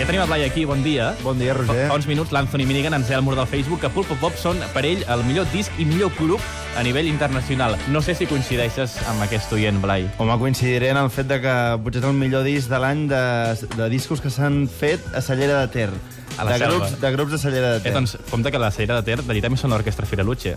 Ja tenim el Blai aquí, bon dia. Bon dia, Roger. Fa uns minuts l'Anthony Minigan ens deia al mur del Facebook que Pulp Pop són per ell el millor disc i millor grup a nivell internacional. No sé si coincideixes amb aquest oient, Blai. Home, coincidiré en el fet de que potser és el millor disc de l'any de, de discos que s'han fet a Cellera de Ter. A la de, selva. grups, de grups de Cellera de Eh, Ter. doncs, compte que la Cellera de Ter, de allà també són l'Orquestra Firaluche.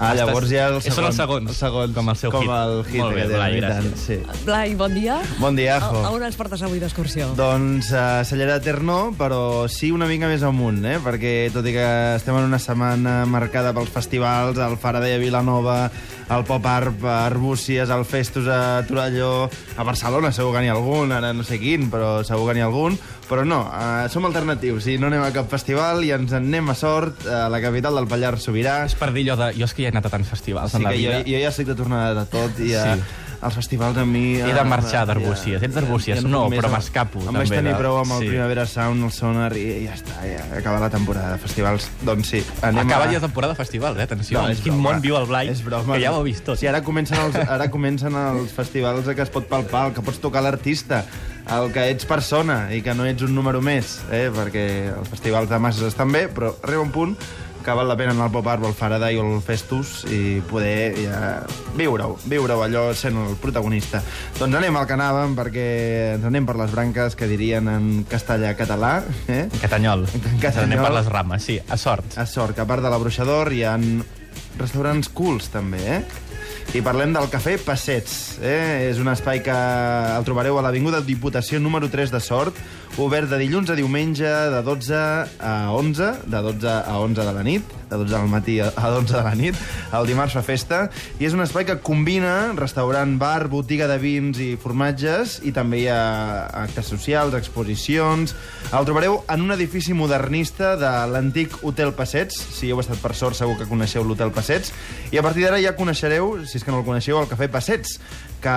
ah, llavors ja el Són segon. els segons, Els segons. com el seu com hit. el hit. Molt bé, Blai, gràcies. Sí. Blai, bon dia. Bon dia, A, a Jo. on ens portes avui d'excursió? Doncs a Cellera de Ter no, però sí una mica més amunt, eh? perquè tot i que estem en una setmana marcada pels festivals, el Faraday a Vilanova, el Pop Art a Arbúcies, el Festus a Torelló, a Barcelona segur que n'hi ha algun, ara no sé quin, però segur que n'hi ha algun, però no, eh, som alternatius, i no anem a cap festival i ens en anem a sort a la capital del Pallars Sobirà. És per dir allò de... Jo és que ja he anat a tants festivals Sí en la que jo, vida. jo ja estic de tornada de tot i a, Sí. els festivals a mi... He de marxar d'Arbúcies. Ets d'Arbúcies? No, puc més. però m'escapo, Em vaig tenir de- prou amb el sí. Primavera Sound, el Sonar, i ja està, ja acaba la temporada de festivals. Doncs sí, anem Acaba a... ja la temporada de festivals, eh? Atenció, No, és quin broma. món viu el Blai, És broma. que ja ho ha vist tot. Sí, ara comencen els, ara comencen els festivals que es pot palpar, que pots tocar l'artista, el que ets persona i que no ets un número més, eh? perquè els festivals de masses estan bé, però arriba un punt que val la pena anar al Pop Art o al Faraday o al Festus i poder ja, viure-ho, viure-ho allò sent el protagonista. Doncs anem al que anàvem, perquè ens anem per les branques, que dirien en castellà-català, eh? Catanyol. En Catanyol. Anem per les rames, sí, a sort. A sort, que a part de la Bruixador hi ha restaurants cools, també, eh? I parlem del Cafè Passets. Eh? És un espai que el trobareu a l'Avinguda Diputació número 3 de Sort, obert de dilluns a diumenge de 12 a 11, de 12 a 11 de la nit, de 12 del matí a 11 de la nit, el dimarts fa festa, i és un espai que combina restaurant, bar, botiga de vins i formatges, i també hi ha actes socials, exposicions... El trobareu en un edifici modernista de l'antic Hotel Passets. Si heu estat per sort, segur que coneixeu l'Hotel Passets. I a partir d'ara ja coneixereu, si és que no el coneixeu, el Cafè Passets, que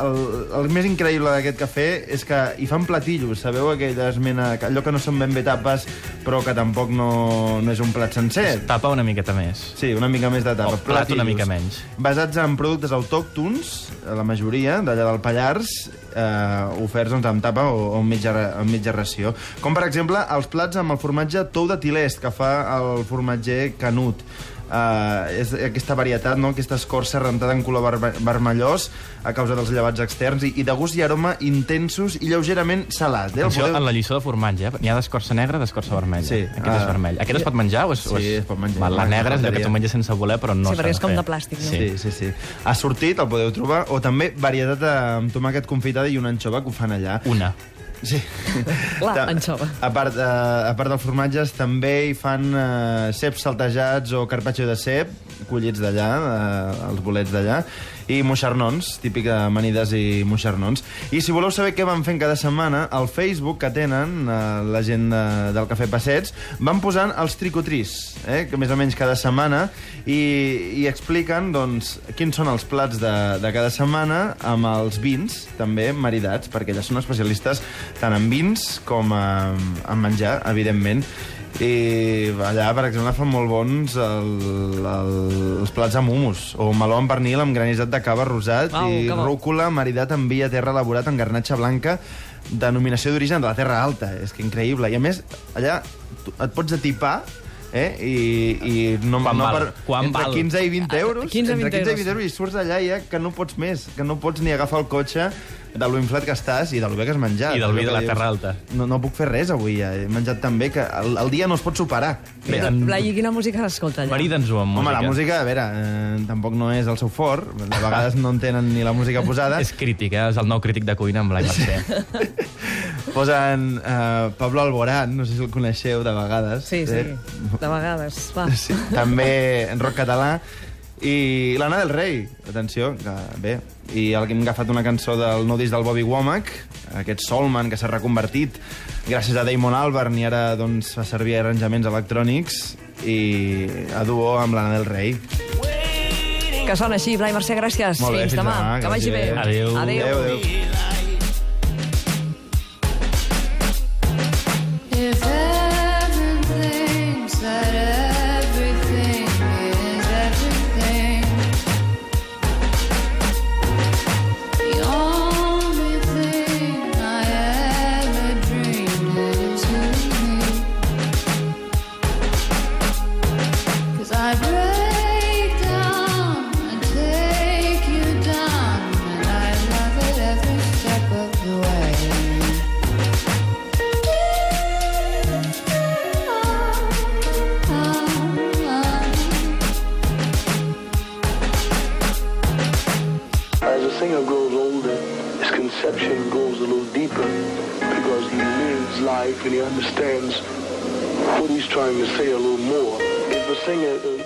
el, el més increïble d'aquest cafè és que hi fan platillos, sabeu aquella esmena, allò que no són ben bé tapes, però que tampoc no, no és un plat sencer. Tapa una miqueta més. Sí, una mica més de tapa. O plat una Platillos. mica menys. Basats en productes autòctons, la majoria, d'allà del Pallars, eh, oferts doncs, amb tapa o, o amb, mitja, amb mitja ració. Com, per exemple, els plats amb el formatge tou de Tilest, que fa el formatger Canut. Uh, és aquesta varietat, no? aquesta escorça rentada en color verme vermellós a causa dels llevats externs i, i de gust i aroma intensos i lleugerament salat. Eh? El Atenció, podeu- en la lliçó de formatge, eh? n'hi ha d'escorça negra i d'escorça vermella. Sí. Aquest Ah. és vermell. Aquest es pot menjar? O és, o Sí, és... es pot menjar. Val, la negra és la que tu menges sense voler, però no Sí, perquè és com fer. de plàstic, no? Sí, sí, sí. Ha sortit, el podeu trobar, o també varietat amb tomàquet confitada i una anxova que ho fan allà. Una. Sí. Clar, Ta- anxova. A part, uh, a part dels formatges, també hi fan uh, ceps saltejats o carpaccio de cep, collits d'allà, uh, els bolets d'allà, i moixernons, típic de amanides i moixernons. I si voleu saber què van fent cada setmana, al Facebook que tenen uh, la gent uh, del Cafè Passets, van posant els tricotris, eh, que més o menys cada setmana, i, i expliquen doncs, quins són els plats de, de cada setmana amb els vins, també maridats, perquè ja són especialistes tant en vins com en, en menjar, evidentment. I allà, per exemple, fan molt bons el, el, els plats amb humus, o meló amb pernil amb granissat de cava rosat Au, i rúcula maridat amb vi a terra elaborat en garnatxa blanca denominació d'origen de la Terra Alta. És que increïble. I a més, allà tu, et pots atipar eh? I, i no, Quan no val? Quan entre val? 15 i 20 euros 15 i 20 entre 15 i 20 euros. euros i surts d'allà ja que no pots més que no pots ni agafar el cotxe de lo inflat que estàs i de lo bé que has menjat I del vi de la Terra Alta. no, no puc fer res avui ja. he menjat tan bé que el, el dia no es pot superar Bé, en- Blai, i quina música s'escolta allà? Marida'ns-ho amb Home, música. la música, a veure, eh, tampoc no és el seu fort. De vegades no entenen ni la música posada. És crític, eh? És el nou crític de cuina amb Blai Mercè. Posen eh, Pablo Alborán, no sé si el coneixeu de vegades. Sí, sí, Eh, de vegades. Va. sí. També en rock català. I l'Anna del Rei, atenció, que bé. I el que hem agafat una cançó del nou disc del Bobby Womack, aquest Soulman que s'ha reconvertit gràcies a Damon Albarn i ara doncs, fa servir arranjaments electrònics i a duo amb l'Anna del Rei. Que sona així, Blai Mercè, gràcies. Molt bé, fins, fins demà. demà, Que vagi bé. Adéu. Adéu. Adéu, adéu. Perception goes a little deeper because he lives life and he understands what he's trying to say a little more. If a singer uh,